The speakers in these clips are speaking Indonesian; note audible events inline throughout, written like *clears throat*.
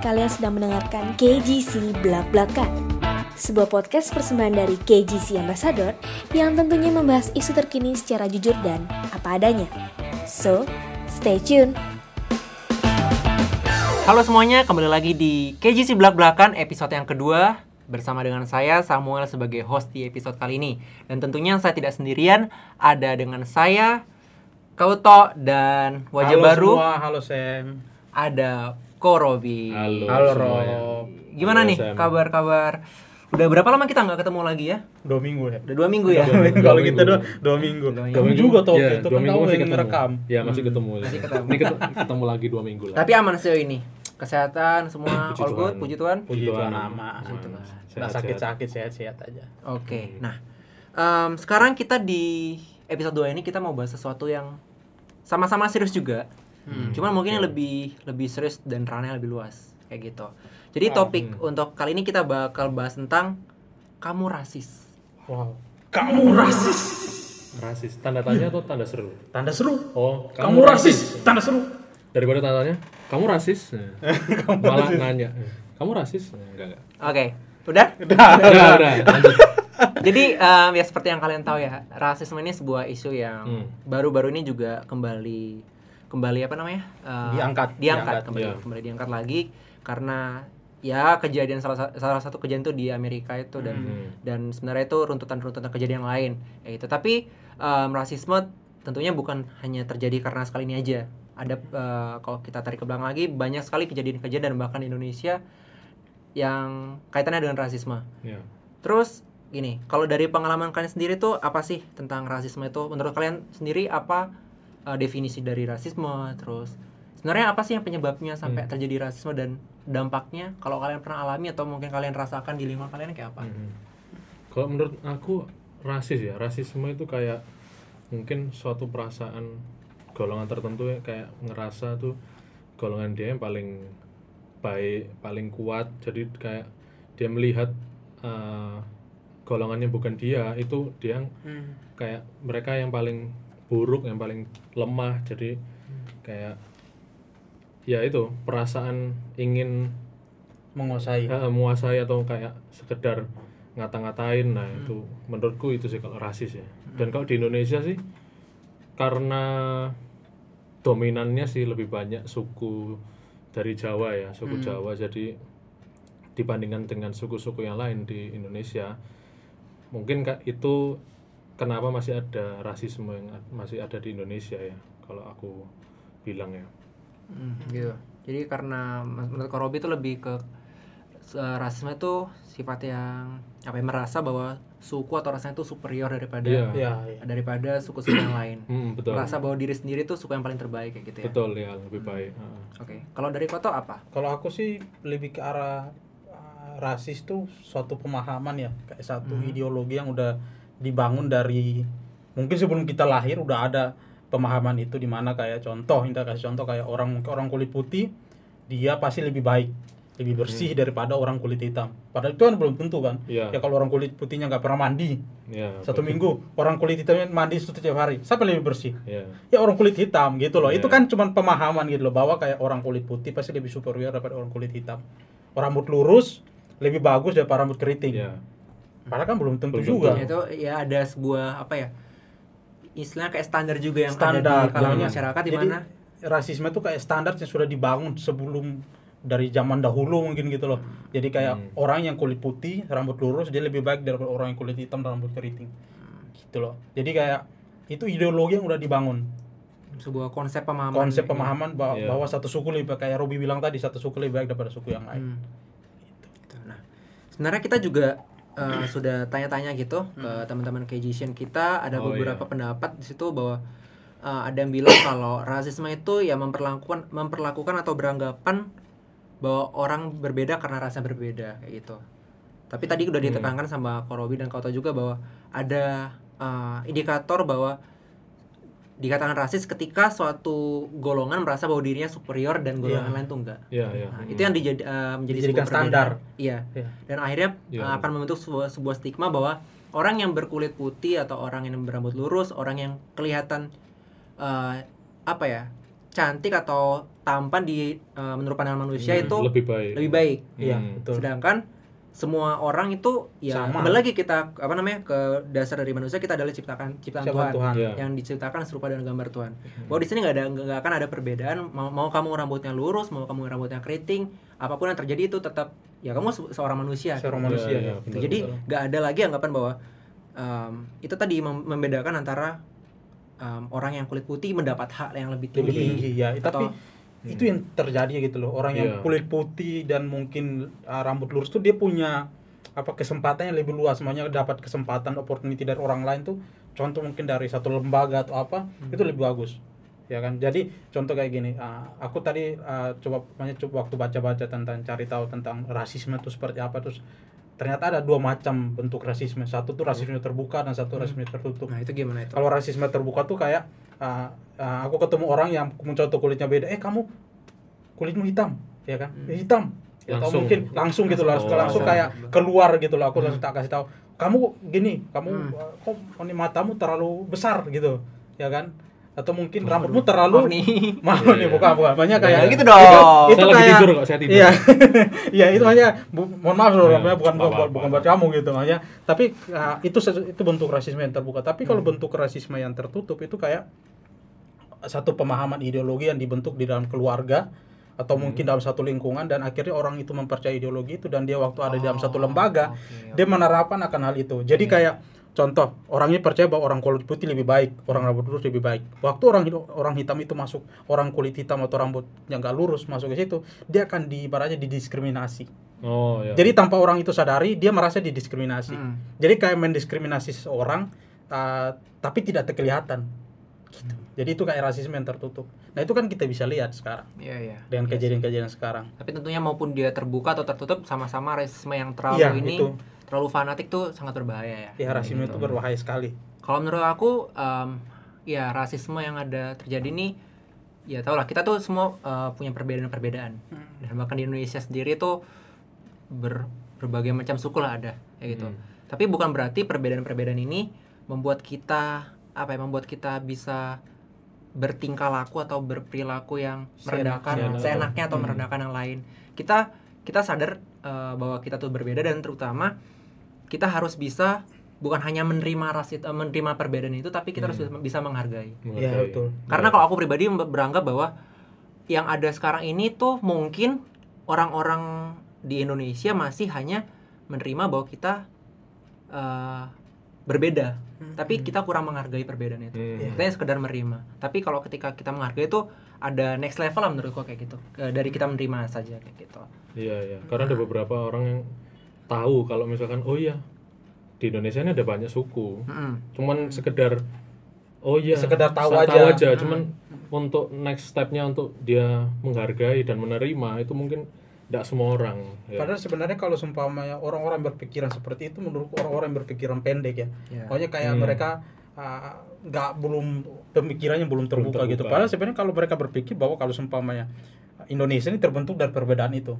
Kalian sedang mendengarkan KGC Blak Blakan Sebuah podcast persembahan dari KGC Ambassador Yang tentunya membahas isu terkini secara jujur dan apa adanya. So, stay tune. Halo semuanya, kembali lagi di KGC Belak Belakan episode yang kedua Bersama dengan saya Samuel sebagai host di episode kali ini. Dan tentunya saya tidak sendirian Ada dengan saya, Kauto, dan wajah halo baru. semua, halo Sam. Ada Korobi Halo. Halo semuanya. Rob. Gimana Halo, nih kabar-kabar? Udah berapa lama kita nggak ketemu lagi ya? Dua minggu ya. Udah dua minggu ya? Dua minggu. Kalau Dua kita dua, minggu. dua minggu. Dua Kamu minggu. juga tuh, Iya, itu dua kan minggu kamu masih yang ketemu. ngerekam. Ya masih ketemu. Masih ketemu. Ini ketemu, ketemu lagi dua minggu lah. Tapi aman sejauh ini Kesehatan semua *coughs* Puji all good, Tuhan. puji Tuhan Puji Tuhan. Tuhan nama. Puji Nggak Sehat-sehat. sakit-sakit, sehat-sehat aja. Oke, nah em, sekarang kita di episode 2 ini kita mau bahas sesuatu yang sama-sama serius juga. Hmm, Cuman mungkin yang oke. lebih lebih serius dan ranahnya lebih luas kayak gitu. Jadi topik untuk kali ini kita bakal bahas tentang kamu rasis. Wow. Kamu rasis. Rasis. Tanda tanya atau tanda seru? Tanda seru. Oh, Kamu, rasis. Tanda seru. Daripada tandanya, kamu rasis? *laughs* Nah. Malah nanya. Kamu rasis? Nah, Enggak, enggak. Oke, udah? Udah, udah. Lanjut. *laughs* Jadi em, ya seperti yang kalian tahu ya, rasisme ini sebuah isu yang Hmm. baru-baru ini juga kembali kembali apa namanya? Eh, Diangkat. diangkat, Diangkat, kembali iya. kembali diangkat lagi karena ya kejadian salah sa- salah satu kejadian itu di Amerika itu dan Hmm. dan sebenarnya itu runtutan-runtutan kejadian lain ya itu tapi em, rasisme tentunya bukan hanya terjadi karena sekali ini aja ada eh, kalau kita tarik ke belakang lagi banyak sekali kejadian-kejadian dan bahkan di Indonesia yang kaitannya dengan rasisme Ya. Terus gini, kalau dari pengalaman kalian sendiri tuh apa sih tentang rasisme itu? Menurut kalian sendiri apa uh, definisi dari rasisme? Terus sebenarnya apa sih yang penyebabnya sampai Hmm. terjadi rasisme dan dampaknya? Kalau kalian pernah alami atau mungkin kalian rasakan di lingkungan kalian kayak apa? Mhm. Kalau menurut aku rasis ya, rasisme itu kayak mungkin suatu perasaan golongan tertentu ya kayak ngerasa tuh golongan dia yang paling baik, paling kuat. Jadi kayak dia melihat uh, golongannya bukan dia, itu dia yang Hmm. kayak mereka yang paling buruk, yang paling lemah. Jadi kayak ya itu perasaan ingin Menguasai. Ya, menguasai atau kayak sekedar ngata-ngatain. Nah itu menurutku itu sih kalau rasis ya. Dan kalau di Indonesia sih karena dominannya sih lebih banyak suku dari Jawa ya suku Jawa. Jadi dibandingkan dengan suku-suku yang lain di Indonesia mungkin itu kenapa masih ada rasisme yang masih ada di Indonesia ya kalau aku bilang ya Hmm, gitu. Jadi karena men- menurut Kak Robi itu lebih ke uh, rasisme itu sifat yang apa ya, merasa bahwa suku atau rasanya itu superior daripada Iya. Iya, iya. daripada suku-suku yang lain. *clears throat* Hmm, betul Merasa bahwa diri sendiri tuh suku yang paling terbaik kayak gitu ya. betul ya lebih baik Heeh. Oke, kalau dari Koto apa? Kalau aku sih lebih ke arah uh, rasis tuh suatu pemahaman ya, kayak satu ideologi yang udah dibangun dari mungkin sebelum kita lahir udah ada pemahaman itu di mana kayak contoh, kita kasih contoh kayak orang orang kulit putih dia pasti lebih baik, lebih bersih daripada orang kulit hitam. Padahal itu kan belum tentu kan. Iya. Ya kalau orang kulit putihnya nggak pernah mandi ya satu minggu, orang kulit hitamnya mandi setiap hari, siapa lebih bersih? ya ya orang kulit hitam gitu loh. Iya. Itu kan cuma pemahaman gitu loh bahwa kayak orang kulit putih pasti lebih superior daripada orang kulit hitam. Orang rambut lurus lebih bagus daripada rambut keriting. ya Padahal kan belum tentu Belum juga. tentu. itu ya ada sebuah apa ya istilahnya kayak standar juga yang ada Standar di kalangan Jadi- masyarakat di mana rasisme itu kayak standar yang sudah dibangun sebelum dari zaman dahulu mungkin gitu loh. Jadi kayak Hmm. orang yang kulit putih, rambut lurus dia lebih baik daripada orang yang kulit hitam dan rambut keriting. Gitu loh. Jadi kayak itu ideologi yang udah dibangun. sebuah konsep pemahaman Konsep ya. pemahaman bahwa, Iya. bahwa satu suku lebih baik kayak Robi bilang tadi satu suku lebih baik daripada suku yang lain. Hmm. Gitu. Nah, sebenarnya kita juga eh, *clears throat* sudah tanya-tanya gitu ke teman-teman Kejisian kita ada Oh, beberapa iya. pendapat di situ bahwa eh, ada yang bilang kalau rasisme itu ya memperlakukan memperlakukan atau beranggapan bahwa orang berbeda karena rasa berbeda kayak gitu. Tapi tadi udah ditekankan sama Korobi dan Kauto juga bahwa ada eh, indikator bahwa dikatakan rasis ketika suatu golongan merasa bahwa dirinya superior dan golongan Iya. lain tuh enggak. ya ya Nah, itu yang dijadi, eh, menjadi Dijadikan standar. Iya. Iya. Dan akhirnya Iya. eh, akan membentuk sebuah, sebuah stigma bahwa orang yang berkulit putih atau orang yang berambut lurus, orang yang kelihatan eh, apa ya cantik atau tampan di eh, menurut pandangan manusia Hmm, itu lebih baik. lebih baik. Iya, Hmm. betul. Sedangkan semua orang itu ya Sama. kembali lagi kita apa namanya ke dasar dari manusia kita adalah ciptakan ciptaan Ciptaan Tuhan, Tuhan. Iya. yang diciptakan serupa dengan gambar Tuhan. Bahwa di sini nggak ada nggak akan ada perbedaan mau, mau kamu rambutnya lurus mau kamu rambutnya keriting apa pun yang terjadi itu tetap ya kamu se- seorang manusia. Seorang Iya, manusia. iya, ya. Gitu. betul, Jadi nggak ada lagi anggapan bahwa em, itu tadi mem- membedakan antara em, orang yang kulit putih mendapat hak yang lebih tinggi. lebih tinggi ya tapi Atau- itu yang terjadi gitu loh. Orang yang Iya. kulit putih dan mungkin uh, rambut lurus tuh dia punya apa kesempatan yang lebih luas. Semuanya dapat kesempatan opportunity dari orang lain tuh contoh mungkin dari satu lembaga atau apa itu lebih bagus. Ya kan? Jadi contoh kayak gini uh, aku tadi uh, coba banyak coba waktu baca-baca tentang cari tahu tentang rasisme itu seperti apa terus ternyata ada dua macam bentuk rasisme. Satu tuh rasisme terbuka dan satu rasisme tertutup. Nah itu gimana itu? kalau rasisme terbuka tuh kayak uh, uh, aku ketemu orang yang contoh kulitnya beda. Eh kamu kulitmu hitam ya kan? Hmm. "Eh, hitam. Ya, atau Langsung. mungkin langsung gitu loh Oh. langsung kayak keluar gitu loh aku langsung tak kasih tahu. Kamu gini kamu Hmm. kok ini matamu terlalu besar gitu ya kan atau mungkin Waduh, rambutmu terlalu maaf nih. *laughs* maaf Iya, nih bukan bukan banyak kayak gitu dong. itu, Saya itu lagi kayak tidur kok, saya tidur. iya *laughs* iya itu hanya bu- mohon maaf loh Iya, namanya bukan apa-apa, bukan, bukan buat kamu gitu makanya tapi uh, itu itu bentuk rasisme yang terbuka tapi kalau Hmm. bentuk rasisme yang tertutup itu kayak satu pemahaman ideologi yang dibentuk di dalam keluarga atau Hmm. mungkin dalam satu lingkungan dan akhirnya orang itu mempercayai ideologi itu dan dia waktu ada di dalam satu Oh, lembaga oke, dia menerapkan akan hal itu jadi Iya. kayak contoh orang ini percaya bahwa orang kulit putih lebih baik orang rambut lurus lebih baik waktu orang orang hitam itu masuk orang kulit hitam atau rambut yang nggak lurus masuk ke situ dia akan di ibaratnya didiskriminasi Oh ya. jadi tanpa orang itu sadari dia merasa didiskriminasi Hmm. jadi kayak mendiskriminasi seseorang uh, tapi tidak terkelihatan gitu. jadi itu kayak rasisme yang tertutup nah itu kan kita bisa lihat sekarang Iya iya. dengan Iya kejadian-kejadian sekarang Tapi tentunya maupun dia terbuka atau tertutup sama-sama rasisme yang terlalu Iya, ini itu. Terlalu fanatik tuh sangat berbahaya ya. ya rasisme Gitu. itu berbahaya sekali Kalau menurut aku em, ya rasisme yang ada terjadi nih ya tau lah kita tuh semua eh, punya perbedaan-perbedaan dan bahkan di Indonesia sendiri tuh ber- berbagai macam suku lah ada ya gitu. Hmm. Tapi bukan berarti perbedaan-perbedaan ini membuat kita apa ya membuat kita bisa bertingkah laku atau berperilaku yang merendahkan Seenaknya. seenaknya atau Hmm. merendahkan yang lain. Kita kita sadar eh, bahwa kita tuh berbeda dan terutama kita harus bisa bukan hanya menerima rasit eh, menerima perbedaan itu tapi kita harus Hmm. bisa menghargai. ya Menghargai. betul Karena kalau aku pribadi beranggap bahwa yang ada sekarang ini tuh mungkin orang-orang di Indonesia masih hanya menerima bahwa kita eh, berbeda, Hmm. tapi kita kurang menghargai perbedaan itu. Hmm. Iya. Kita hanya sekedar menerima. Tapi kalau ketika kita menghargai itu ada next level lah menurutku kayak gitu. Dari kita menerima saja kayak gitu. Iya iya. Karena ada beberapa orang yang tahu kalau misalkan oh iya di Indonesia ini ada banyak suku. Mm-mm. Cuman sekedar oh iya Sekedar tahu sa- aja. Cuman untuk next stepnya untuk dia menghargai dan menerima itu mungkin tidak semua orang. Ya. Padahal sebenarnya kalau seumpamanya orang-orang berpikiran seperti itu menurut orang-orang yang berpikiran pendek ya. Ya. Pokoknya kayak Hmm. mereka uh, nggak belum pemikirannya belum terbuka, terbuka. gitu. Padahal sebenarnya kalau mereka berpikir bahwa kalau seumpamanya Indonesia ini terbentuk dari perbedaan itu.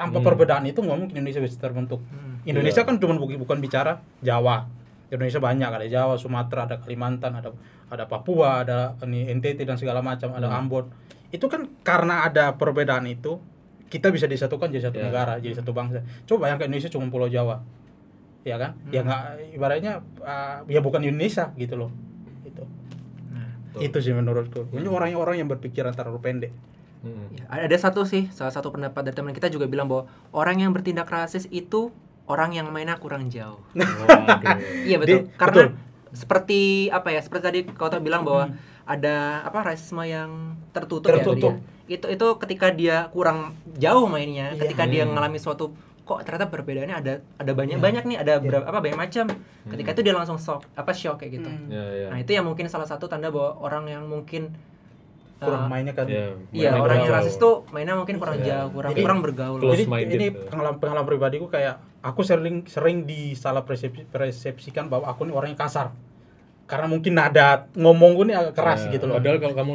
Tanpa Hmm. perbedaan itu nggak mungkin Indonesia bisa terbentuk. Hmm. Indonesia Iya. kan cuma bukan, bicara Jawa. Indonesia banyak ada Jawa, Sumatera, ada Kalimantan, ada ada Papua, ada ini NTT dan segala macam, ada Hmm. Ambon. Itu kan karena ada perbedaan itu kita bisa disatukan jadi satu Ya. negara, jadi satu bangsa. Coba yang ke Indonesia cuma Pulau Jawa. Ya kan? Ya Hmm. nggak ibaratnya uh, ya bukan Indonesia gitu loh. Itu. Nah. Itu sih menurutku. Ini orang-orang yang berpikiran terlalu pendek. Hmm. Ya, ada satu sih, salah satu pendapat dari teman kita juga bilang bahwa orang yang bertindak rasis itu orang yang mainnya kurang jauh. *laughs* Iya betul. Di- Karena betul. seperti apa ya? Seperti tadi kau bilang bahwa ada apa rasisme yang tertutup, Tertutup. ya. Itu itu ketika dia kurang jauh mainnya, Iya. ketika dia Hmm. mengalami suatu kok ternyata perbedaannya ada ada banyak Iya. banyak nih, ada berapa apa banyak macam. Ketika Hmm. itu dia langsung shock, apa shock kayak gitu. Hmm. Ya, ya. Nah, itu yang mungkin salah satu tanda bahwa orang yang mungkin Kurang mainnya kan. Ya, Iya, mainnya orang yang rasis tuh mainnya mungkin kurang Iya. jauh, kurang Jadi- kurang bergaul. Jadi minded, ini pengalaman pengalaman pribadiku kayak aku sering sering disalah persepsi, persepsikan bahwa aku ini orang yang kasar. Karena mungkin nada ngomongku ini agak keras Ya, gitu loh. Padahal kalau kamu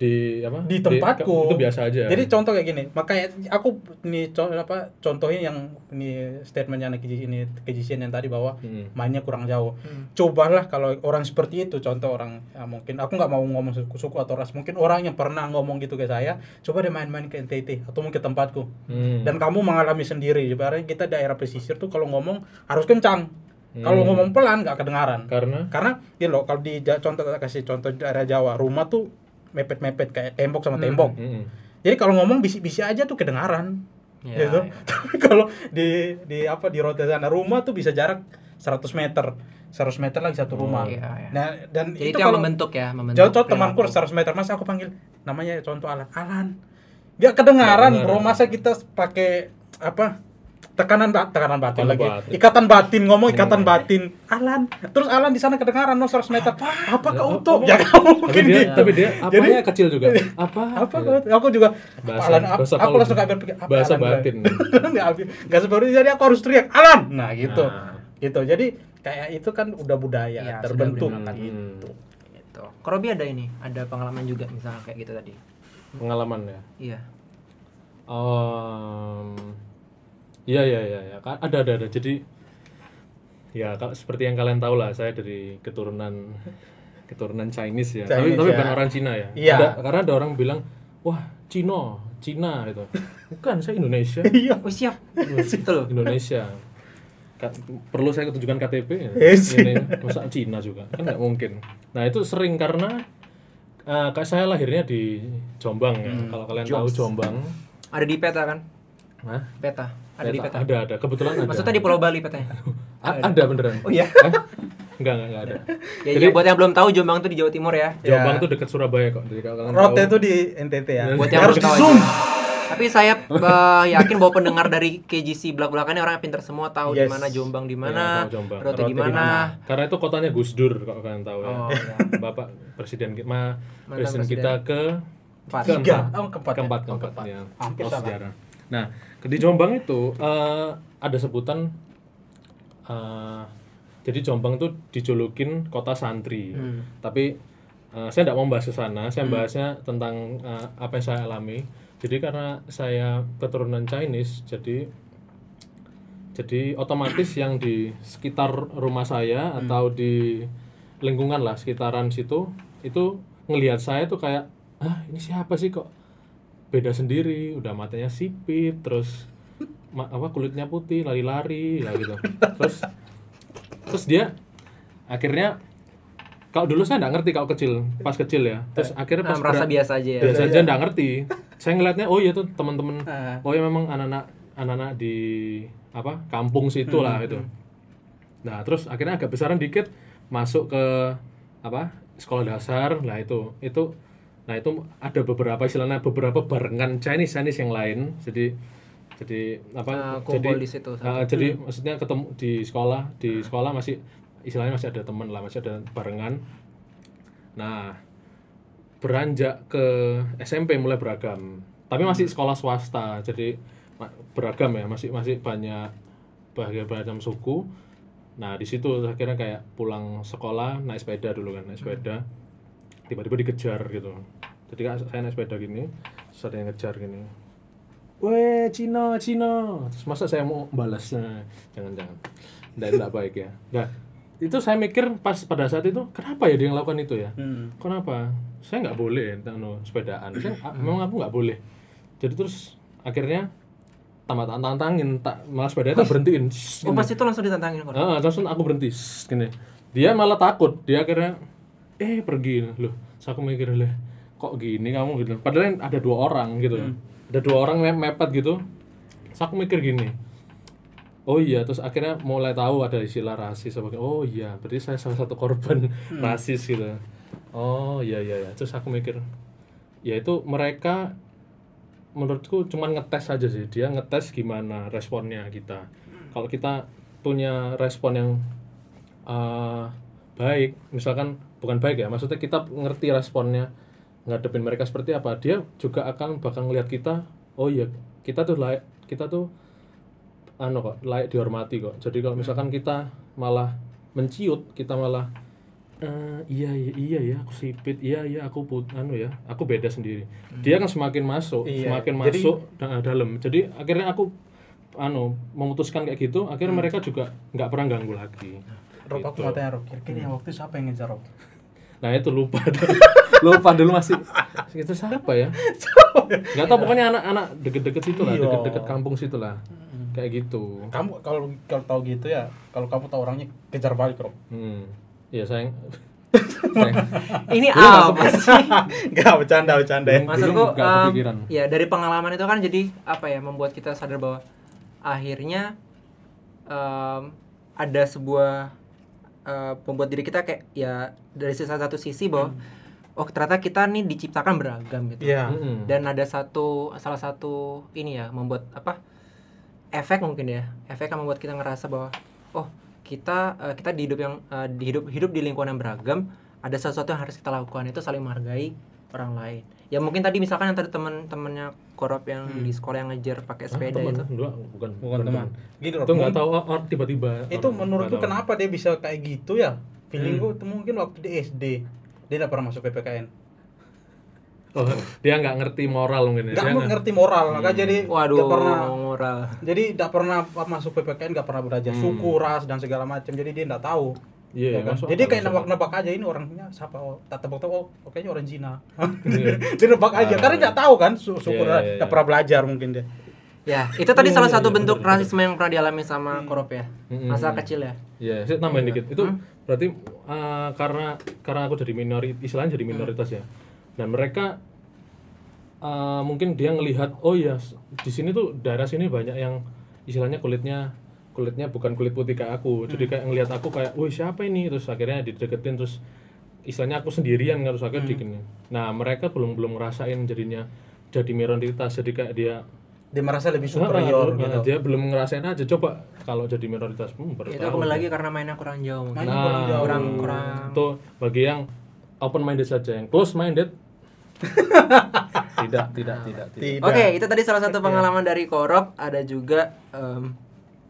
di apa di tempatku itu biasa aja jadi contoh kayak gini makanya aku ini contoh apa contohnya yang ini statementnya anak ini KJC yang tadi bahwa Hmm. mainnya kurang jauh Hmm. cobalah kalau orang seperti itu contoh orang ya mungkin aku nggak mau ngomong suku, suku atau ras mungkin orang yang pernah ngomong gitu ke saya coba deh main-main ke NTT atau mungkin ke tempatku Hmm. dan kamu mengalami sendiri ibaratnya kita daerah pesisir tuh kalau ngomong harus kencang kalau Hmm. ngomong pelan nggak kedengaran karena karena ini loh kalau di contoh kasih contoh di daerah Jawa rumah tuh mepet-mepet kayak tembok sama tembok Mm-mm. jadi kalau ngomong bisik-bisik aja tuh kedengaran Ya, gitu ya. *laughs* tapi kalau di di apa di rote sana rumah tuh bisa jarak 100 meter 100 meter lagi satu rumah Iya, iya. nah dan Jadi itu, itu, yang kalau membentuk ya, membentuk. contoh temanku perilaku. 100 meter masa aku panggil namanya contoh Alan Alan dia kedengaran Nggak bro kedengaran. masa kita pakai apa tekanan ba- tekanan batin Tekanan lagi. batin. ikatan batin ngomong ikatan Hmm. batin. Alan. Terus Alan di sana kedengaran no 100 meter. Apa? Kau Apa- apa- ya kamu tapi mungkin dia gitu. tapi dia apanya kecil juga? Apa? apa kau aku juga Bahasa- Alan bahasa aku langsung kayak berpikir apa bahasa Alan? batin. *laughs* nggak nggak seperti itu, jadi aku harus teriak Alan! Nah gitu. Nah. gitu. Jadi kayak itu kan udah budaya Iya, terbentuk. budaya. gitu. Gitu. Korobi ada ini, ada pengalaman juga misalnya kayak gitu tadi. pengalaman ya? Iya. Um, iya iya iya ya. Ada ada ada. Jadi ya kalau seperti yang kalian tahu lah, saya dari keturunan keturunan Chinese ya. tapi Chinese, tapi ya. bukan orang Cina ya. Iya. Ada- karena ada orang bilang, wah Cina, Cina gitu. Bukan, saya Indonesia. *laughs* iya Oh siap. Betul. Indonesia. Ka- perlu saya tunjukkan KTP ya? *laughs* Yes. Ini masa Cina juga kan nggak mungkin. Nah itu sering karena eh, kayak saya lahirnya di Jombang ya. Hmm. Kalau kalian tahu Jombang, Ada di peta kan? Hah? Peta. Ada di peta. Ada ada kebetulan ada. Maksudnya di Pulau Bali petanya. A- ada beneran. Oh iya. Enggak, enggak, enggak ada. *laughs* Ya, Jadi- ya, buat yang belum tahu Jombang tuh di Jawa Timur ya. Jombang Ya. tuh dekat Surabaya kok. Jadi kalau kalian rote tahu, itu di NTT ya Buat yang harus di zoom. Tapi saya eh, yakin bahwa pendengar dari KGC belak-belakannya orang yang pintar semua tahu di Yes. mana Jombang di Iya, mana, Jombang. Rote di Rote di mana. karena itu kotanya Gus Dur kalau kalian tahu ya. Oh, iya. *laughs* Bapak presiden kita, ma, presiden presiden. kita ke Empat. Oh, keempat ya? keempat, Oh, keempat, keempat. ya. Hampir sejarah. Nah, di Jombang itu eh, ada sebutan eh, jadi Jombang tuh dijulukin kota santri. Hmm. Tapi eh, saya tidak mau bahas ke sana, saya bahasnya tentang eh, apa yang saya alami. Jadi karena saya keturunan Chinese, jadi jadi otomatis yang di sekitar rumah saya atau di lingkungan lah sekitaran situ itu ngelihat saya tuh kayak ah ini siapa sih kok beda sendiri udah matanya sipit terus ma- apa kulitnya putih lari-lari lah gitu. Terus terus dia akhirnya kalau dulu saya nggak ngerti kalau kecil pas kecil ya. Terus akhirnya Nah, pas merasa berat- biasa aja ya. biasa aja nggak ngerti. Saya ngelihatnya oh iya tuh teman-teman Ah. oh ya memang anak-anak anak-anak di apa kampung situ lah itu nah terus akhirnya agak besaran dikit masuk ke apa sekolah dasar. Lah itu itu nah itu ada beberapa istilahnya beberapa barengan Chinese Chinese yang lain. Jadi jadi apa Nah, jadi di situ. ah, jadi maksudnya ketemu di sekolah di sekolah masih istilahnya masih ada teman lah masih ada barengan. Nah beranjak ke SMP mulai beragam. Tapi masih sekolah swasta jadi beragam ya masih masih banyak bagian macam suku. Nah di situ akhirnya kayak pulang sekolah naik sepeda dulu kan naik sepeda tiba-tiba dikejar gitu jadi saya naik sepeda gini terus ada yang ngejar gini Weh, Cina, Cina. Terus masa saya mau balas? Nah, jangan-jangan. Nggak, nggak baik ya. Nah, itu saya mikir pas pada saat itu, kenapa ya dia yang lakukan itu ya? Hmm. Kenapa? Saya nggak boleh anu, sepedaan. Saya, ah, memang aku nggak boleh. Jadi terus akhirnya tambah tantangin, tak malah sepeda tak berhentiin. Oh gini. pas itu langsung ditantangin kok. Ah, langsung aku berhenti gini. Dia malah takut. Dia akhirnya eh pergi loh. Terus aku mikir lah, kok gini kamu gitu. Padahal ada dua orang gitu. Ada dua orang me- mepet gitu. Terus aku mikir gini. Oh iya, terus akhirnya mulai tahu ada istilah rasis sebagai oh iya, berarti saya salah satu korban *laughs* rasis gitu. Oh iya iya iya. Terus aku mikir ya itu mereka menurutku cuman ngetes aja sih dia ngetes gimana responnya kita kalau kita punya respon yang uh, baik. Misalkan bukan baik ya maksudnya kita ngerti responnya ngadepin mereka seperti apa dia juga akan bakal ngelihat kita oh iya kita tuh layak kita tuh anu kok layak dihormati kok. Jadi kalau misalkan kita malah menciut kita malah eh, iya iya iya ya aku sipit iya iya aku put anu ya aku beda sendiri. Dia kan semakin masuk Iya, semakin jadi- masuk da- dalam. Jadi akhirnya aku anu memutuskan kayak gitu akhirnya mereka juga nggak pernah ganggu lagi Rob aku Gitu. mau tanya Rob, kira-kira yang waktu siapa yang ngejar Rob? *laughs* nah itu lupa *laughs* lupa dulu masih itu siapa ya *laughs* nggak tahu pokoknya anak-anak deket-deket situ lah Iya. deket-deket kampung situ lah kayak gitu Kamu kalau kalau tahu gitu ya, kalau kamu tahu orangnya kejar balik Rob. hmm ya sayang Ini apa sih? Enggak bercanda bercanda ya. Maksudku, kepikiran. ya dari pengalaman itu kan jadi apa ya membuat kita sadar bahwa akhirnya em, ada sebuah eh, membuat diri kita kayak ya dari salah satu sisi bahwa oh ternyata kita nih diciptakan beragam gitu. Iya. Mm-mm. Dan ada satu salah satu ini ya membuat apa efek mungkin ya efek yang membuat kita ngerasa bahwa oh kita eh, kita di hidup yang eh, di hidup hidup di lingkungan yang beragam ada sesuatu yang harus kita lakukan itu saling menghargai orang lain ya mungkin tadi misalkan yang tadi teman-temannya korop yang di sekolah yang ngejar pakai Ah, sepeda teman. itu Enggak, bukan Bukan teman. Rob. itu nggak tahu oh, oh, tiba-tiba itu orang menurutku kenapa dia bisa kayak gitu ya feelingku Hmm. itu mungkin waktu di SD dia nggak pernah masuk PPKN oh, *laughs* dia nggak ngerti moral mungkin ya. nggak Dia ngerti moral maka jadi waduh nggak pernah moral jadi nggak pernah masuk PPKN nggak pernah belajar Hmm. suku ras dan segala macam jadi dia nggak tahu iya ya kan? jadi kayak nebak-nebak aja ini orangnya siapa oh, tak tebak tebak oh kayaknya orang Cina Iya. *laughs* dia nebak aja karena nggak tahu kan su suku Iya, iya, nggak iya. pernah belajar mungkin dia ya itu tadi Iya, salah iya, satu iya, bentuk rasisme yang pernah dialami sama korop ya Mm-mm. masa kecil ya Iya, saya tambahin dikit. Itu Hmm? berarti uh, karena karena aku jadi minoritas, istilahnya jadi minoritas ya. Dan mereka uh, mungkin dia ngelihat, oh ya di sini tuh daerah sini banyak yang istilahnya kulitnya kulitnya bukan kulit putih kayak aku. Jadi kayak ngelihat aku kayak, wih siapa ini? Terus akhirnya dideketin terus istilahnya aku sendirian kan terus akhirnya digini. Nah mereka belum belum ngerasain jadinya jadi minoritas jadi kayak dia dia merasa lebih Nah, superior nah, gitu dia belum ngerasain aja coba kalau jadi minoritas hmm, baru itu kembali lagi karena mainnya kurang jauh mungkin. Nah, kurang jauh. kurang kurang itu bagi yang open minded saja, yang close minded tidak, *laughs* tidak, tidak, tidak. Tidak. Oke, itu tadi salah satu pengalaman dari Korop. Ada juga em,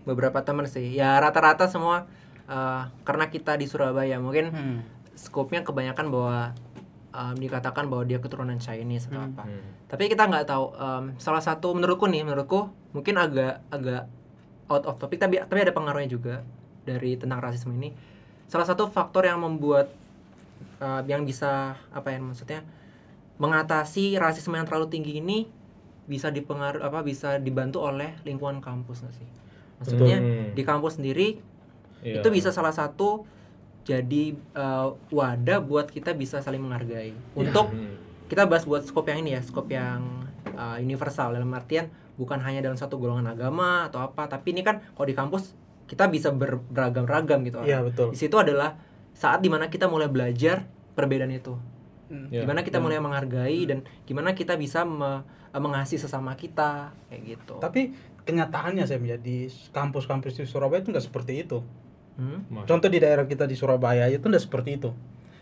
beberapa teman sih. Ya rata-rata semua eh, karena kita di Surabaya mungkin Hmm. skopnya kebanyakan bahwa em, dikatakan bahwa dia keturunan Chinese atau apa. Hmm. Tapi kita nggak tahu. em, salah satu menurutku nih, menurutku mungkin agak agak out of topic tapi tapi ada pengaruhnya juga dari tentang rasisme ini. Salah satu faktor yang membuat eh, yang bisa apa ya maksudnya mengatasi rasisme yang terlalu tinggi ini bisa dipengaruhi apa bisa dibantu oleh lingkungan kampus nggak sih? Maksudnya Betul. di kampus sendiri Iya. itu bisa salah satu jadi eh, wadah buat kita bisa saling menghargai untuk Hmm. kita bahas buat skop yang ini ya skop yang uh, universal dalam artian bukan hanya dalam satu golongan agama atau apa tapi ini kan kalau di kampus kita bisa ber- beragam-ragam gitu Iya orang. betul. di situ adalah saat di mana kita mulai belajar perbedaan itu Hmm. Gimana kita mulai menghargai dan gimana kita bisa me- uh, mengasihi sesama kita kayak gitu Tapi kenyataannya saya melihat di kampus-kampus di Surabaya itu nggak seperti itu. Hmm? Contoh di daerah kita di Surabaya itu nggak seperti itu.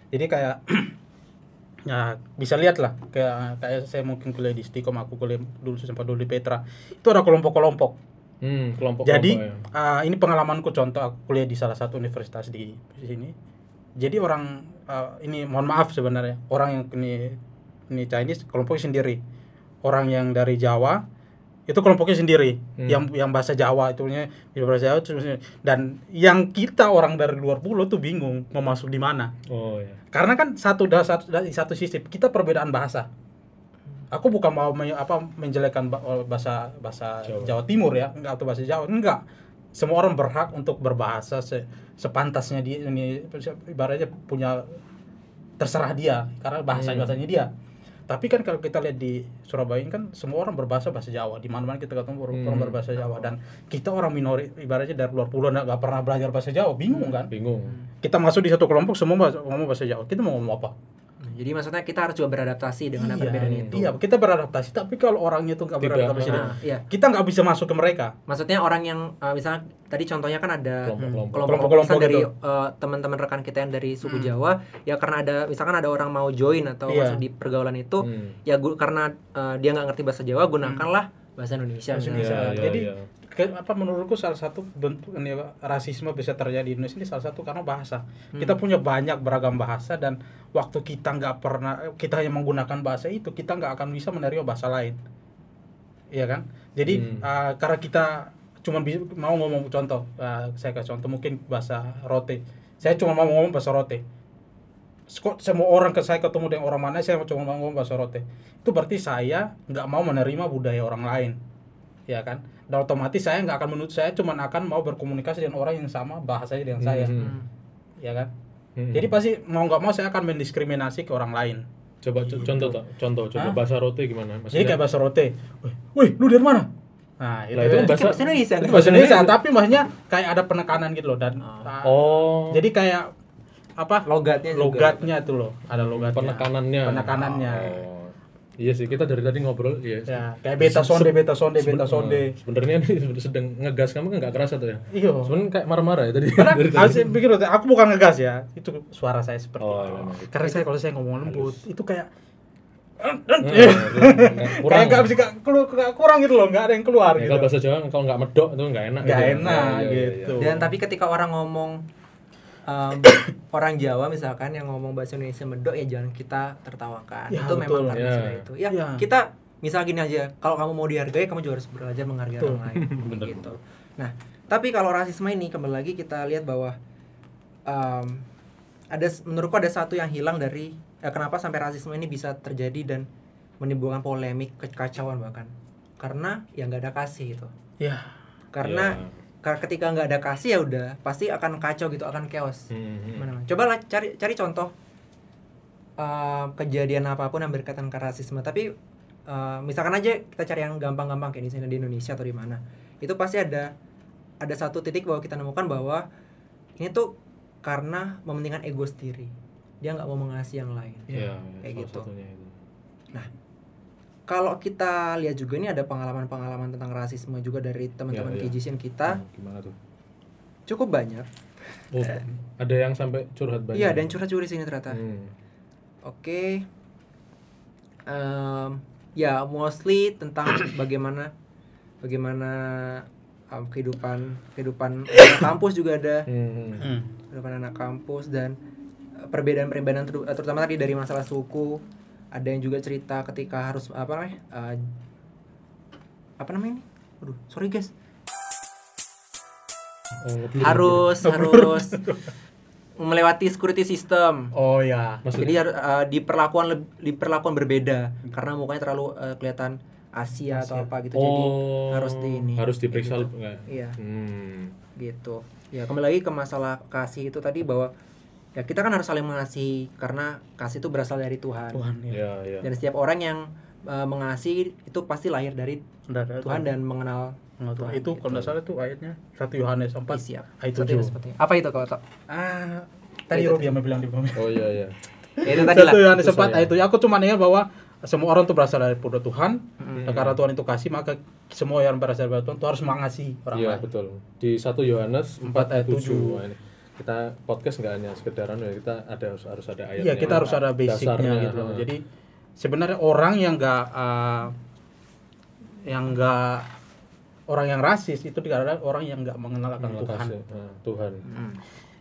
Jadi kayak *clears throat* ya bisa lihat lah kayak kayak saya mungkin kuliah di Stikom aku kuliah dulu sempat dulu di Petra itu ada kelompok-kelompok Hmm, kelompok jadi ya. ah, ini pengalamanku contoh aku kuliah di salah satu universitas di, sini jadi orang ah, ini mohon maaf sebenarnya orang yang ini ini Chinese kelompoknya sendiri orang yang dari Jawa itu kelompoknya sendiri Hmm. yang yang bahasa Jawa itu nya bahasa Jawa dan yang kita orang dari luar pulau tuh bingung mau masuk di mana Oh ya. karena kan satu da- satu dari satu sisi kita perbedaan bahasa aku bukan mau me- apa menjelekkan ba- bahasa bahasa Jawa. Jawa. Timur ya enggak atau bahasa Jawa enggak semua orang berhak untuk berbahasa se- sepantasnya dia ini ibaratnya punya terserah dia karena bahasa Hmm. bahasanya dia tapi kan kalau kita lihat di Surabaya ini kan semua orang berbahasa bahasa Jawa. Di mana-mana kita ketemu orang Hmm. orang berbahasa Jawa. Dan kita orang minori ibaratnya dari luar pulau nggak nggak pernah belajar bahasa Jawa bingung kan? Bingung. kita masuk di satu kelompok semua bahasa, ngomong bahasa Jawa. Kita mau ngomong apa jadi maksudnya kita harus juga beradaptasi dengan iya, perbedaan itu iya kita beradaptasi tapi kalau orangnya itu nggak beradaptasi nah, iya kita nggak bisa masuk ke mereka maksudnya orang yang uh, misalnya tadi contohnya kan ada Kelompok-kelompok. kelompok-kelompok dari gitu. uh, teman-teman rekan kita yang dari suku Hmm. Jawa ya karena ada misalkan ada orang mau join atau Iya. masuk di pergaulan itu Hmm. ya karena uh, dia nggak ngerti bahasa Jawa gunakanlah bahasa Indonesia Bahasa. Indonesia. Ya, ya, Jadi, ya. Ke- apa menurutku salah satu bentuk ini rasisme bisa terjadi di Indonesia ini salah satu karena bahasa. Kita punya banyak beragam bahasa dan waktu kita nggak pernah kita hanya menggunakan bahasa itu kita nggak akan bisa menerima bahasa lain. Iya kan? Jadi Hmm. uh, karena kita cuma bisa mau ngomong contoh, uh, saya kasih contoh mungkin bahasa rote. Saya cuma mau ngomong bahasa rote. Kok semua orang ke saya ketemu dengan orang mana saya cuma mau ngomong bahasa rote. Itu berarti saya nggak mau menerima budaya orang lain. Ya kan? Dan otomatis saya nggak akan menurut saya cuma akan mau berkomunikasi dengan orang yang sama bahasanya dengan saya. Hmm. Ya kan? Hmm. Jadi pasti mau nggak mau saya akan mendiskriminasi ke orang lain. coba co- contoh tak contoh coba Hah? bahasa roti gimana Jadi kayak bahasa rote. Wih, wih, lu dari mana? Nah, itu kan bahasa Bahasa Indonesia. itu bahasa Indonesia, tapi maksudnya kayak ada penekanan gitu loh dan ah, oh jadi kayak apa? Logatnya juga. Logatnya tuh loh, ada logatnya. penekanannya Penekanannya. Oh. Iya sih kita dari tadi ngobrol iya. Ya, kayak beta sonde, beta sonde, beta sonde. *laughs* sebenarnya ini sedang ngegas kamu kan nggak kerasa tuh ya Iya. sebenarnya kayak marah-marah ya tadi Karena *laughs* dari aku tadi pikir aku bukan ngegas ya, itu suara saya seperti Oh, itu. memang gitu. Karena saya kalau saya ngomong lembut, itu kayak Eh, nggak- *laughs* kurang kayak nggak bisa nggak kurang gitu loh, nggak ada yang keluar Ya, gitu. kalau bahasa Jawa kalau nggak medok itu nggak enak Nggak gitu. enak Iya, iya, iya, gitu. Dan tapi ketika orang ngomong um, *coughs* orang Jawa misalkan yang ngomong bahasa Indonesia medok ya jangan kita tertawakan. Ya, itu betul. memang karena Ya. seperti itu. Ya, Ya. kita misal gini aja, kalau kamu mau dihargai kamu juga harus belajar menghargai Betul. orang lain *laughs* gitu. Nah, tapi kalau rasisme ini kembali lagi kita lihat bahwa um, ada menurutku ada satu yang hilang dari eh, kenapa sampai rasisme ini bisa terjadi dan menimbulkan polemik kekacauan bahkan karena yang nggak ada kasih itu Ya, karena Iya. Karena ketika nggak ada kasih ya udah pasti akan kacau gitu akan chaos Hmm, hmm. Mas? coba lah cari cari contoh uh, kejadian apa pun yang berkaitan ke rasisme tapi uh, misalkan aja kita cari yang gampang-gampang kayak di sini di Indonesia atau di mana itu pasti ada ada satu titik bahwa kita nemukan bahwa ini tuh karena mementingkan ego sendiri dia nggak mau mengasihi yang lain Iya, kayak gitu. itu. Kalau kita lihat juga ini ada pengalaman-pengalaman tentang rasisme juga dari teman-teman Iya, iya. KJSN kita. Hmm, gimana tuh? Cukup banyak. Oh, ada yang sampai curhat banyak. Iya dan curhat-curhat di sini ternyata. Hmm. Oke. Em, ya mostly tentang *coughs* bagaimana bagaimana em, kehidupan kehidupan *coughs* anak kampus juga ada. Hmm, hmm. Kehidupan anak kampus dan eh, perbedaan-perbedaan ter- terutama tadi dari masalah suku ada yang juga cerita ketika harus apa namanya eh, apa namanya ini Aduh, sorry guys Oh, harus harus *laughs* melewati security system Oh ya. Maksudnya? Jadi uh, diperlakukan leb- diperlakukan berbeda karena mukanya terlalu uh, kelihatan Asia, atau Asia. apa gitu. Jadi oh harus di ini. harus diperiksa Gitu. Iya, Hmm. gitu. Ya, kembali lagi ke masalah kasih itu tadi bahwa ya kita kan harus saling mengasihi karena kasih itu berasal dari Tuhan. Tuhan ya. ya ya Dan setiap orang yang uh, mengasihi itu pasti lahir dari ada Tuhan dan mengenal Tuhan. Tuhan, itu gitu. kalau nggak salah itu ayatnya 1 Yohanes 4 siap. ayat itu, 7. seperti itu. Apa itu kalau Tok? Ah, tadi Itu. Robi yang bilang di bawah. oh iya iya Ya, *laughs* itu tadi lah. 1 Yohanes Itu 4 saya. ayat 7. Aku cuma ingat bahwa semua orang itu berasal dari pada Tuhan. Dan karena Tuhan itu kasih, maka semua yang berasal dari Tuhan itu harus mengasihi orang iya lain. betul di 1 Yohanes 4 Empat ayat ayat 7 tujuh. Wah, ini. Kita podcast nggak hanya sekedaran ya kita ada harus harus ada ayat Iya, kita harus ada basicnya gitu. ha. Jadi sebenarnya orang yang enggak yang enggak orang yang rasis itu adalah orang yang enggak mengenal akan Tuhan. Ha, Tuhan Mm.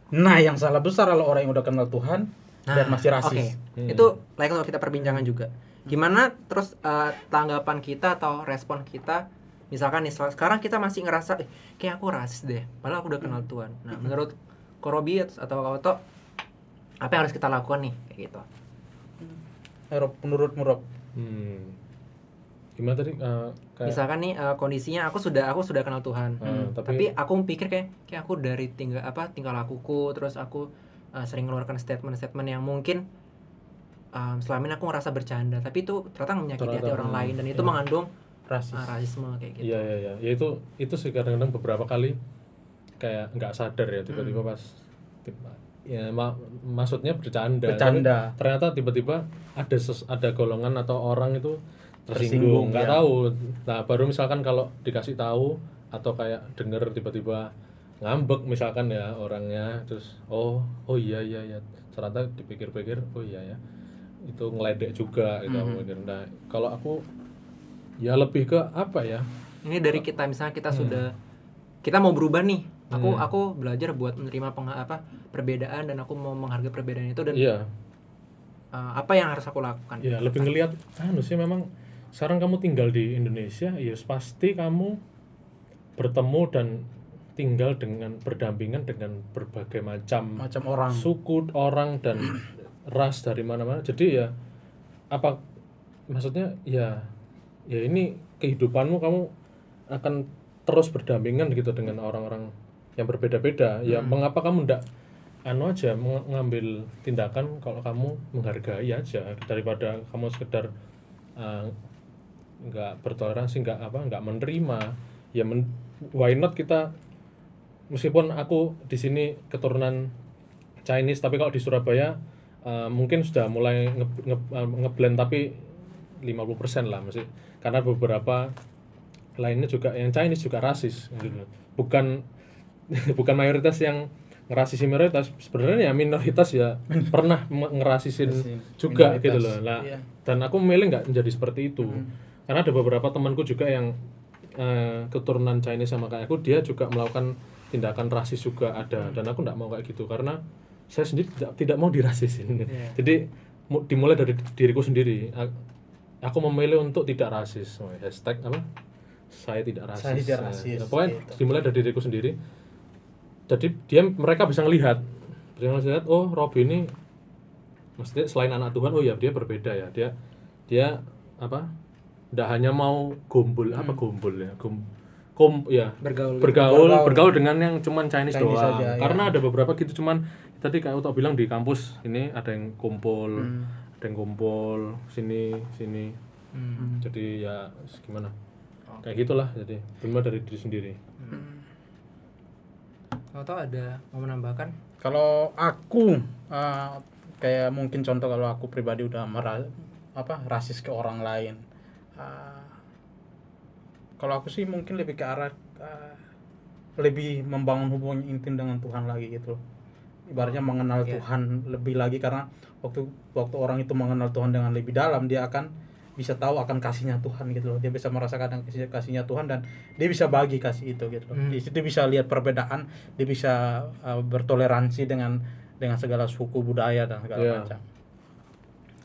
Nah, yang salah besar adalah orang yang udah kenal Tuhan dan masih rasis. Oke, Hmm. itu layak untuk kita perbincangan juga. Gimana terus uh, tanggapan kita atau respon kita? Misalkan nih sekarang kita masih ngerasa eh, kayak aku rasis deh, padahal aku udah kenal Tuhan. Nah, menurut Korobi atau Kawoto, apa yang harus kita lakukan nih kayak gitu? Eh, Rob, menurutmu Rob? Hmm. Gimana tadi? Eh, kayak, Misalkan nih uh, kondisinya aku sudah aku sudah kenal Tuhan. eh, Tapi tapi, aku pikir kayak kayak aku dari tinggal apa tinggal lakuku terus aku uh, sering mengeluarkan statement-statement yang mungkin um, selama ini aku ngerasa bercanda, tapi itu ternyata menyakiti hati Ternyata, orang hmm, lain dan itu iya. mengandung Rasis. uh, rasisme kayak gitu. iya iya iya ya itu itu sih kadang-kadang beberapa kali kayak nggak sadar ya tiba-tiba Hmm. pas tiba- ya ma- maksudnya bercanda Bercanda. Tapi ternyata tiba-tiba ada ses- ada golongan atau orang itu Tersinggung, nggak ya. tahu nah baru misalkan kalau dikasih tahu atau kayak denger tiba-tiba ngambek misalkan ya orangnya terus oh oh iya iya iya ternyata dipikir-pikir oh iya ya itu ngeledek juga gitu aku Mhm. mikir. nah kalau aku ya lebih ke apa ya Ini dari kita misalnya kita Hmm. sudah kita mau berubah nih aku Hmm. aku belajar buat menerima peng, apa perbedaan dan aku mau menghargai perbedaan itu dan Iya. uh, apa yang harus aku lakukan Ya lebih ngelihat anu sih memang sekarang kamu tinggal di Indonesia, ya pasti kamu bertemu dan tinggal dengan berdampingan dengan berbagai macam macam orang suku orang dan *clears throat* ras dari mana-mana. Jadi ya apa maksudnya ya ya ini kehidupanmu kamu akan terus berdampingan gitu dengan orang-orang yang berbeda-beda. Ya mengapa kamu ndak anu aja meng- mengambil tindakan kalau kamu menghargai aja daripada kamu sekedar uh, nggak bertoleransi nggak apa nggak menerima ya men- why not kita meskipun aku di sini keturunan Chinese tapi kalau di Surabaya uh, mungkin sudah mulai nge, nge- uh, ngeblend tapi 50% lah masih karena beberapa lainnya juga yang Chinese juga rasis gitu. bukan bukan mayoritas yang ngerasisi mayoritas sebenarnya ya minoritas ya. Pernah ngerasisin juga Minoritas. gitu loh. Lah Iya. dan aku memilih nggak menjadi seperti itu. Karena ada beberapa temanku juga yang eh, keturunan Chinese sama kayak aku dia juga melakukan tindakan rasis juga ada. Dan aku nggak mau kayak gitu karena saya sendiri tidak, tidak mau dirasisin jadi mu- dimulai dari diriku sendiri. Aku memilih untuk tidak rasis. Hashtag apa? Saya tidak rasis, Saya tidak Nah, rasis, ya, pokoknya gitu. dimulai dari diriku sendiri jadi dia mereka bisa ngelihat. Bisa ngelihat oh Robi ini maksudnya selain anak Tuhan oh ya dia berbeda ya. Dia dia apa tidak hanya mau gombol apa gombol ya gom, kom ya bergaul. bergaul Bergaul. bergaul dengan yang cuman Chinese, Chinese doang. aja, ya. karena ada beberapa gitu cuman tadi kayak Uto bilang di kampus ini ada yang kumpul Hmm. ada yang kumpul sini sini. Hmm. jadi ya gimana? Kayak gitulah jadi bermula dari diri sendiri Kamu tahu ada mau menambahkan Kalau aku eh, kayak mungkin contoh kalau aku pribadi udah mera apa rasis ke orang lain. Eh, kalau aku sih mungkin lebih ke arah eh, lebih membangun hubungan intim dengan Tuhan lagi gitu. loh. Ibaratnya mengenal Iya. Tuhan lebih lagi karena waktu waktu orang itu mengenal Tuhan dengan lebih dalam dia akan bisa tahu akan kasihnya Tuhan gitu loh. Dia bisa merasakan kasih kasihnya Tuhan dan dia bisa bagi kasih itu gitu loh. Hmm. Di situ bisa lihat perbedaan, dia bisa uh, bertoleransi dengan dengan segala suku budaya dan segala Iya. macam.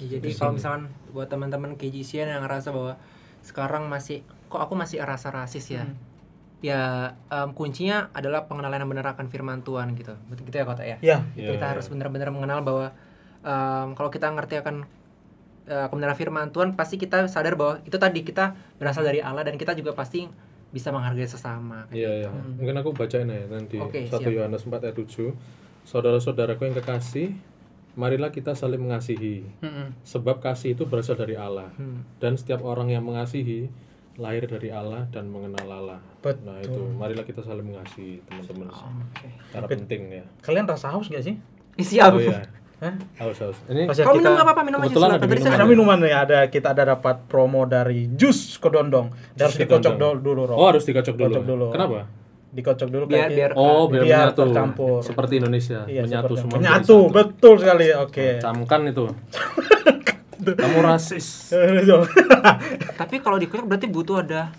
Ya, jadi kalau misalkan buat teman-teman KGCN yang ngerasa bahwa sekarang masih kok aku masih rasa rasis ya Hmm. ya em, kuncinya adalah pengenalan yang benar akan firman Tuhan gitu betul gitu ya kota ya Ya, Iya, kita iya. harus benar-benar mengenal bahwa em, kalau kita ngerti akan eh, kebenaran firman Tuhan pasti kita sadar bahwa itu tadi kita berasal dari Allah dan kita juga pasti bisa menghargai sesama Iya, iya. Mungkin aku bacain ya nanti Oke, 1 siap. Yohanes 4 ayat 7. Saudara-saudaraku yang kekasih, marilah kita saling mengasihi. Mm-mm. Sebab kasih itu berasal dari Allah. Hmm. Dan setiap orang yang mengasihi lahir dari Allah dan mengenal Allah. Betul. Nah, itu marilah kita saling mengasihi, teman-teman. Oke. Cara penting ya. kalian rasa haus gak sih? Ih, siap Oh iya. Hah? Haus, haus. Ini Pas ya Kau kita- minum apa apa minum aja silakan. ada Tadi saya Ada minuman ya, ada kita ada dapat promo dari jus kedondong. Dan harus dikocok dulu, dulu Rob. Oh, harus dikocok dulu. Kocok dulu. Kenapa? Dikocok dulu Biar- kayak biar- Oh, biar, Biar menyatu. tercampur. Seperti Indonesia, Iya, menyatu seperti- semua. Menyatu, betul sekali. Oke. Camkan itu. *laughs* Kamu rasis. *laughs* Tapi kalau dikocok berarti butuh ada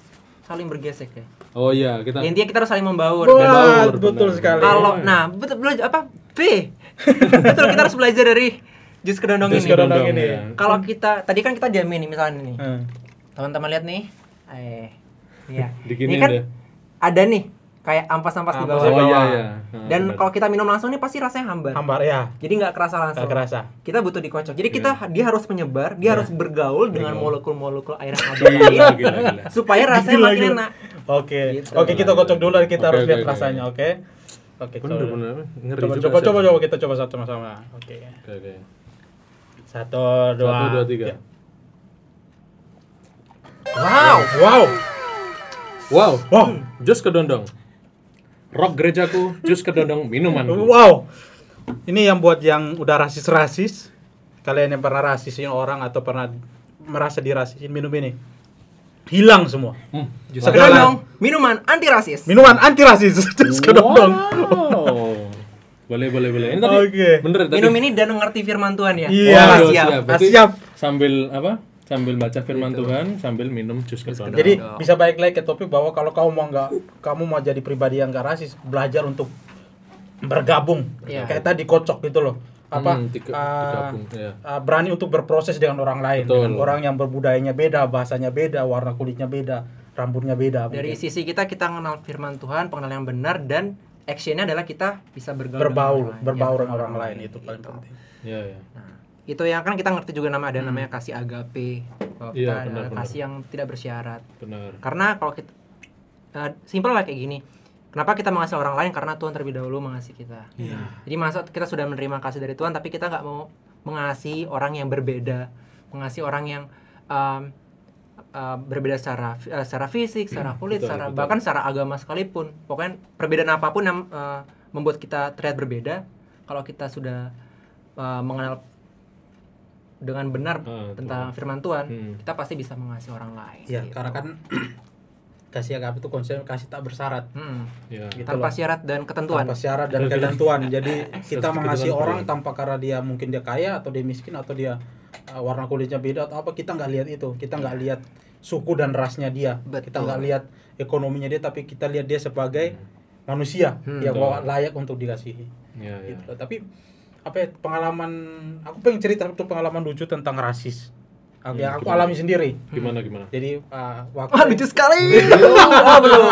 saling bergesek ya. Oh iya, kita Ya, intinya kita harus saling membaur. Wah, Membaur, betul benar. sekali. Kalau nah betul apa B *laughs* betul kita harus belajar dari jus kedondong Jus ini. kedondong kedondong, ini. ya. Kalau kita tadi kan kita jamin nih misalnya nih Hmm. teman-teman lihat nih, eh, iya. Ini kan deh. ada nih kayak ampas-ampas di bawah. di Oh iya iya. Nah, Dan kalau kita minum langsung nih pasti rasanya hambar. Hambar ya, Jadi nggak kerasa langsung. gak kerasa. Kita butuh dikocok. Jadi kita dia harus menyebar, dia harus bergaul dengan molekul-molekul air yang ada Gila, lain gila, gila. supaya rasanya Gila, makin gila. enak. Oke. Gitu. Oke, kita kocok dulu dan kita Oke, harus oke, lihat oke. rasanya, oke? Oke, Bener coba. bener ngeri Coba juga coba coba coba kita coba satu sama-sama. Oke. Oke oke. Satu, dua, Satu dua tiga. Wow, wow. Wow. Wow. Jus kedondong. Rock gerejaku, jus kedondong minumanku. Wow. Ini yang buat yang udah rasis-rasis. Kalian yang pernah rasisin orang atau pernah merasa dirasisin minum ini. Hilang semua. Hmm. Kedondong, minuman anti rasis. Minuman anti rasis. *laughs* Jus kedondong. Wow. Boleh boleh boleh. Ini tadi Oke. bener tadi. Minum ini dan mengerti firman Tuhan ya. Iya. Wah, Waduh, siap. siap. Berarti Siap. Sambil apa? sambil baca firman Tuhan sambil minum jus kedondong. Jadi Dong. bisa balik lagi ke topik bahwa kalau kamu mau nggak kamu mau jadi pribadi yang nggak rasis, belajar untuk bergabung. Iya. Kayak tadi kocok gitu loh. Apa? Hmm, tiga- digabung, iya. ah, berani untuk berproses dengan orang lain, Betul. dengan orang yang berbudayanya beda, bahasanya beda, warna kulitnya beda, rambutnya beda. Dari mungkin. sisi kita kita mengenal firman Tuhan, pengenalan yang benar dan actionnya adalah kita bisa bergaul dengan berbaur, orang Ya, dengan orang lain itu paling Gitu. penting. Ya, ya. Nah, itu yang kan kita ngerti juga nama ada namanya kasih agape. Hmm. Kita benar, kasih yang tidak bersyarat. Benar. Karena kalau kita eh, simpel lah kayak gini. Kenapa kita mengasihi orang lain? Karena Tuhan terlebih dahulu mengasihi kita. Iya. Jadi masa kita sudah menerima kasih dari Tuhan, tapi kita nggak mau mengasihi orang yang berbeda, mengasihi orang yang um, uh, berbeda secara uh, secara fisik, secara kulit, betul, secara betul. bahkan secara agama sekalipun. Pokoknya perbedaan apa pun yang uh, membuat kita terlihat berbeda, kalau kita sudah uh, mengenal dengan benar Ah, tentang firman Tuhan, Hmm. kita pasti bisa mengasihi orang lain. Iya, gitu. karena kan kasih agape itu konsep kasih tak bersyarat. Hmm. Ya. Gitu tanpa loh. syarat dan ketentuan. tanpa syarat dan ketentuan. Jadi *laughs* kita mengasihi orang tanpa karena dia mungkin dia kaya atau dia miskin atau dia uh, warna kulitnya beda atau apa kita nggak lihat itu. Kita nggak lihat suku dan rasnya dia. Betul. Kita nggak lihat ekonominya dia tapi kita lihat dia sebagai manusia Hmm. yang Betul. layak untuk dikasihi. Ya, ya. Gitu loh. Tapi apa ya, pengalaman aku pengen cerita satu pengalaman lucu tentang rasis. Aku- Hmm, yang aku gimana? alami sendiri. Gimana gimana? Jadi uh, waktu Wah lucu sekali. oh, belum.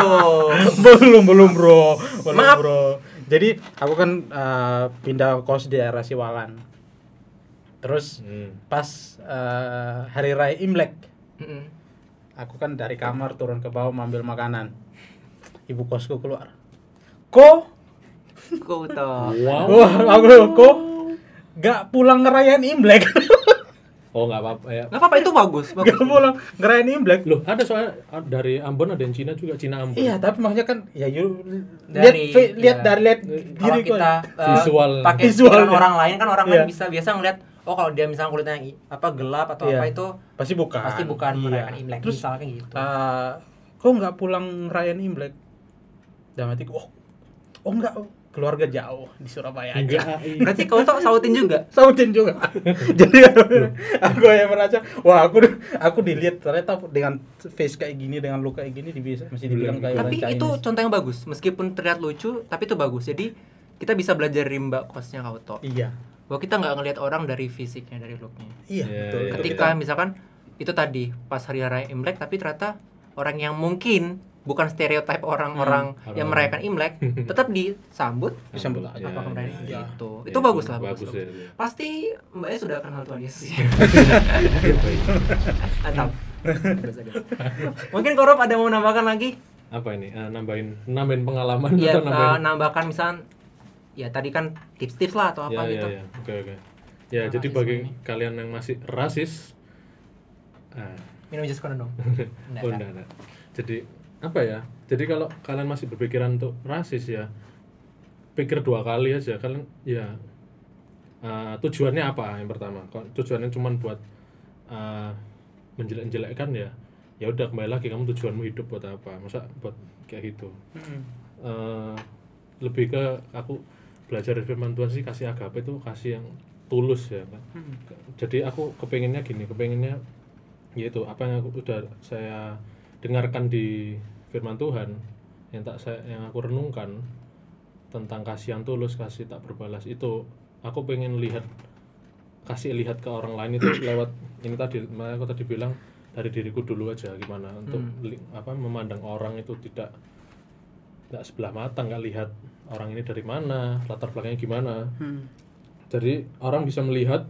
*laughs* belum belum bro belum Maaf. bro jadi aku kan uh, pindah kos di daerah Siwalan terus Hmm. pas uh, hari raya Imlek Mm-mm. aku kan dari kamar turun ke bawah mengambil makanan ibu kosku keluar kok Kau tahu. Wow. wah aku kok gak pulang ngerayain Imlek *laughs* Oh, nggak apa-apa ya. Gak apa-apa itu bagus. *laughs* bagus. gak pulang ngerayain Imlek Loh, ada soal ah, dari Ambon ada yang Cina juga, Cina Ambon. iya tapi maksudnya kan ya you lihat lihat iya. dari lihat Kalau diri kita eh, Visual. pakai Visual. pikiran orang lain kan orang Iya. kan bisa biasa ngeliat oh kalau dia misalnya kulitnya apa gelap atau Iya. apa itu pasti bukan pasti bukan Iya. merayakan Imlek terus misalnya gitu. eh kok nggak pulang ngerayain Imlek? Dalam hatiku, oh, oh enggak, oh, keluarga jauh di Surabaya aja. Enggak. iya. *laughs* Berarti kau tuh sautin juga. Sautin juga. *laughs* Jadi aku yang merasa, wah aku aku dilihat ternyata dengan face kayak gini dengan luka kayak gini bisa masih dibilang kayak tapi orang itu Chinese. contoh yang bagus meskipun terlihat lucu tapi itu bagus. Jadi kita bisa belajar dari mbak kosnya kau toh. Iya. Bahwa kita nggak ngelihat orang dari fisiknya dari looknya. Iya, Iya, betul. iya. Itu Ketika kita- misalkan itu tadi pas hari raya Imlek tapi ternyata orang yang mungkin bukan stereotip orang-orang Hmm. yang merayakan Imlek *laughs* tetap disambut disambut apa kemarin iya. gitu. Ya, Itu bagus lah bagus. Bagus ya. ya. Pasti mbaknya sudah kenal Tuhan Yesus. Bagus. *laughs* Mungkin Korup ada mau nambahkan lagi? Apa ini? Ah, nambahin nambahin pengalaman Iya, atau nambahin? eh, nambahkan misalnya ya tadi kan tips-tips lah atau apa ya, gitu. ya, ya. Oke, oke. Ya, Tentang jadi bagi ini. kalian yang masih rasis ah, Minum jus kono dong. *laughs* Oh, kan? enggak, enggak. Jadi apa ya? Jadi kalau kalian masih berpikiran untuk rasis ya, pikir dua kali aja. Kalian ya eh, tujuannya apa yang pertama? Kalau tujuannya cuma buat eh, menjelek-jelekkan ya, ya udah kembali lagi kamu tujuanmu hidup buat apa? Masa buat kayak gitu? Mm. Eh, lebih ke aku belajar dari firman Tuhan sih kasih agape itu kasih yang tulus ya kan. Jadi aku kepengennya gini, kepengennya yaitu apa yang aku udah saya dengarkan di firman Tuhan yang tak saya yang aku renungkan tentang kasih yang tulus, kasih tak berbalas itu aku pengen lihat kasih lihat ke orang lain itu *clears throat* lewat ini tadi makanya aku tadi bilang dari diriku dulu aja gimana untuk li- apa memandang orang itu tidak nggak sebelah mata nggak lihat orang ini dari mana latar belakangnya gimana Hmm. jadi orang bisa melihat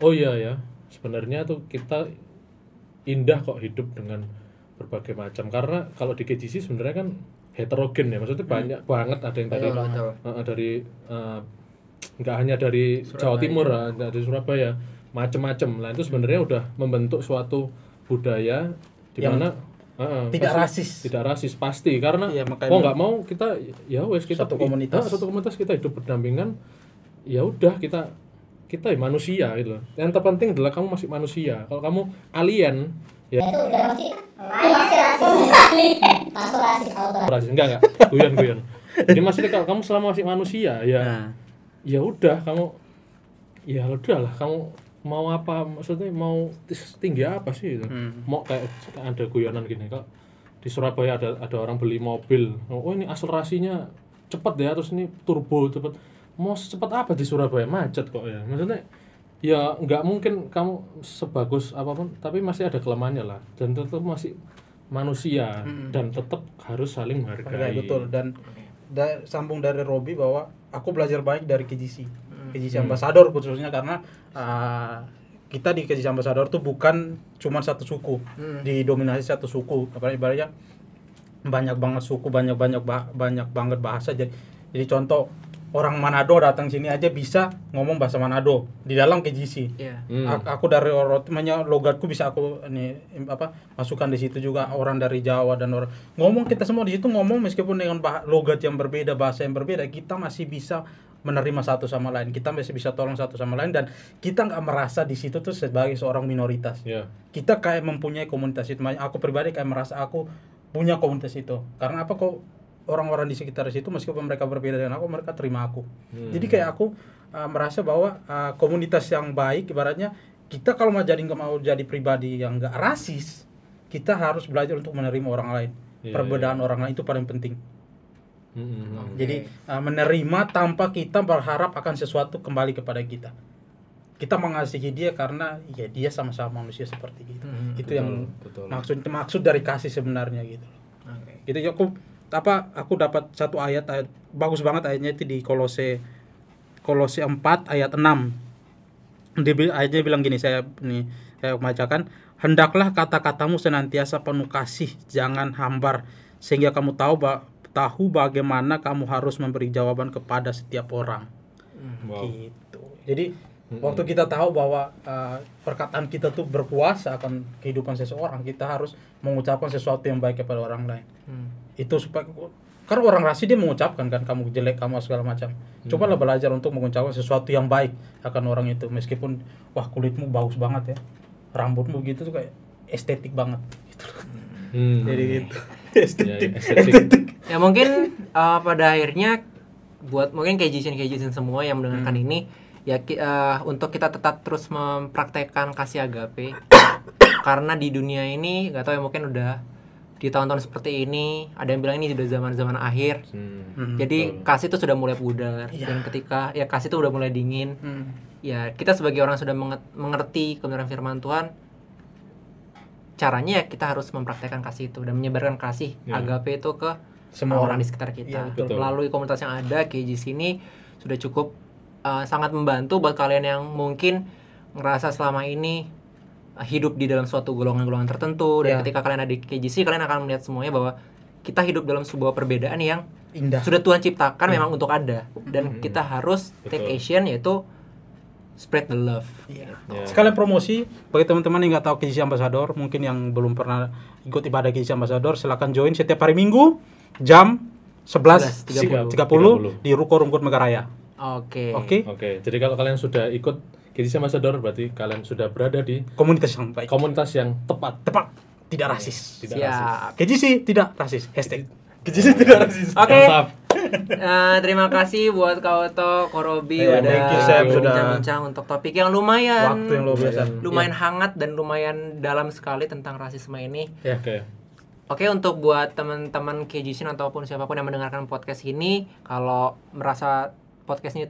oh iya ya sebenarnya tuh kita indah kok hidup dengan berbagai macam karena kalau di KGC sebenarnya kan heterogen ya maksudnya banyak banget ada yang tadi betul. eh, dari eh, nggak hanya dari Jawa Timur nggak dari Surabaya macam-macam lah itu sebenarnya udah membentuk suatu budaya di mana eh, tidak pasti- rasis. tidak rasis pasti karena makanya- mau nggak mau kita ya wes kita Satu komunitas. Satu komunitas kita hidup berdampingan ya udah kita kita ya manusia gitu loh. Yang terpenting adalah kamu masih manusia. Kalau kamu alien ya. Rasis enggak enggak. Guyon guyon. Jadi maksudnya kalau kamu selama masih manusia ya Nah, ya udah kamu ya udahlah kamu mau apa? Maksudnya mau tinggi apa sih itu? Hmm. mau kayak ada guyonan gini kak. Di Surabaya ada ada orang beli mobil. Oh ini akselerasinya cepet ya terus ini turbo cepet. Mau secepat apa di Surabaya? Macet kok ya. Maksudnya ya nggak mungkin kamu sebagus apa pun tapi masih ada kelemahannya lah. Dan tetap masih manusia dan tetap harus saling Hargai, menghargai betul. Dan da- sambung dari Robi bahwa aku belajar banyak dari KGC KGC Ambassador khususnya karena uh, kita di KGC Ambassador tuh bukan cuma satu suku. Didominasi satu suku. Apalagi ibaratnya banyak banget suku banyak banyak ba- banyak banget bahasa. Jadi jadi contoh orang Manado datang sini aja bisa ngomong bahasa Manado. Di dalam KGC Iya. Hmm. Ak- aku dari orang namanya logatku bisa aku ini im- apa masukkan di situ juga orang dari Jawa dan orang ngomong kita semua di situ ngomong meskipun dengan bah- logat yang berbeda bahasa yang berbeda kita masih bisa menerima satu sama lain. Kita masih bisa tolong satu sama lain dan kita nggak merasa di situ tuh sebagai seorang minoritas. Ya kita kayak mempunyai komunitas itu aku pribadi kayak merasa aku punya komunitas itu. Karena apa kok orang-orang di sekitar situ meskipun mereka berbeda dengan aku mereka terima aku Hmm. jadi kayak aku uh, merasa bahwa uh, komunitas yang baik ibaratnya kita kalau mau jadi nggak mau jadi pribadi yang nggak rasis kita harus belajar untuk menerima orang lain Iya, perbedaan orang lain itu paling penting Hmm, hmm, hmm. jadi uh, menerima tanpa kita berharap akan sesuatu kembali kepada kita kita mengasihi dia karena ya dia sama-sama manusia seperti kita Hmm, itu yang betul. maksud maksud dari kasih sebenarnya gitu Oke. gitu ya aku apa aku dapat satu ayat, ayat bagus banget ayatnya itu di Kolose Kolose 4 ayat 6 dia ayatnya bilang gini saya nih saya bacakan hendaklah kata-katamu senantiasa penuh kasih jangan hambar sehingga kamu tahu ba- tahu bagaimana kamu harus memberi jawaban kepada setiap orang. Wow. gitu. Jadi waktu kita tahu bahwa uh, perkataan kita tuh berkuasa akan kehidupan seseorang kita harus mengucapkan sesuatu yang baik kepada orang lain Hmm. itu supaya karena orang rasis dia mengucapkan kan kamu jelek kamu segala macam cobalah belajar untuk mengucapkan sesuatu yang baik akan orang itu meskipun wah kulitmu bagus banget ya rambutmu gitu tuh kayak estetik banget gitu loh. Hmm. *laughs* jadi gitu *laughs* Ya, estetik ya, estetik. Ya mungkin uh, pada akhirnya buat mungkin kejisin kejisin semua yang mendengarkan Hmm. ini ya uh, untuk kita tetap terus mempraktekkan kasih agape *coughs* karena di dunia ini nggak tahu ya mungkin udah di tahun-tahun seperti ini ada yang bilang ini sudah zaman-zaman akhir Hmm. Hmm. jadi kasih itu sudah mulai pudar Iya. dan ketika ya kasih itu udah mulai dingin Hmm. ya kita sebagai orang sudah mengerti kebenaran firman Tuhan caranya ya kita harus mempraktekkan kasih itu dan menyebarkan kasih Ya. agape itu ke Semua orang di sekitar kita betul. melalui komunitas yang ada KJ sini sudah cukup uh, sangat membantu buat kalian yang mungkin ngerasa selama ini uh, hidup di dalam suatu golongan-golongan tertentu dan Ya. ketika kalian ada di KJC kalian akan melihat semuanya bahwa kita hidup dalam sebuah perbedaan yang indah sudah Tuhan ciptakan memang untuk ada dan kita harus take Betul. action yaitu spread the love. Iya. Ya. Sekalian promosi bagi teman-teman yang nggak tahu KJC Ambassador, mungkin yang belum pernah ikut ibadah KJC Ambassador, silakan join setiap hari Minggu jam 11.30 11.30. di Ruko Rungkut Megaraya. Oke. Oke, Oke, jadi kalau kalian sudah ikut Kidisnya Ambassador berarti kalian sudah berada di komunitas yang baik. komunitas yang tepat, Tepat, tidak rasis. tidak rasis. Siap. KJC tidak rasis. Hashtag. KJC tidak rasis. Oke. Mantap. Eh, terima kasih buat Kak Oto, Korobi Iya, udah thank you, Sam, sudah bincang-bincang untuk topik yang lumayan Waktu yang luar biasa. lumayan hangat dan lumayan dalam sekali tentang rasisme ini. Ya. Oke. Oke untuk buat teman-teman KJC ataupun siapa pun yang mendengarkan podcast ini kalau merasa podcast ini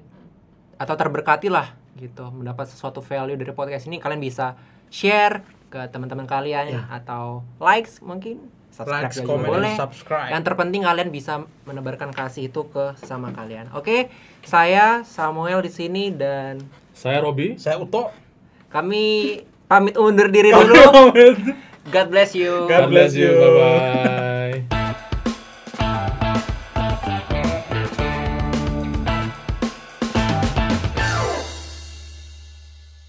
atau terberkati lah gitu mendapat sesuatu value dari podcast ini kalian bisa share ke teman-teman kalian atau likes mungkin subscribe Likes, juga boleh subscribe. yang terpenting kalian bisa menebarkan kasih itu ke sesama kalian oke saya Samuel di sini dan Saya Robi. Saya Uto. kami pamit undur diri dulu God bless you God bless you. Bye bye.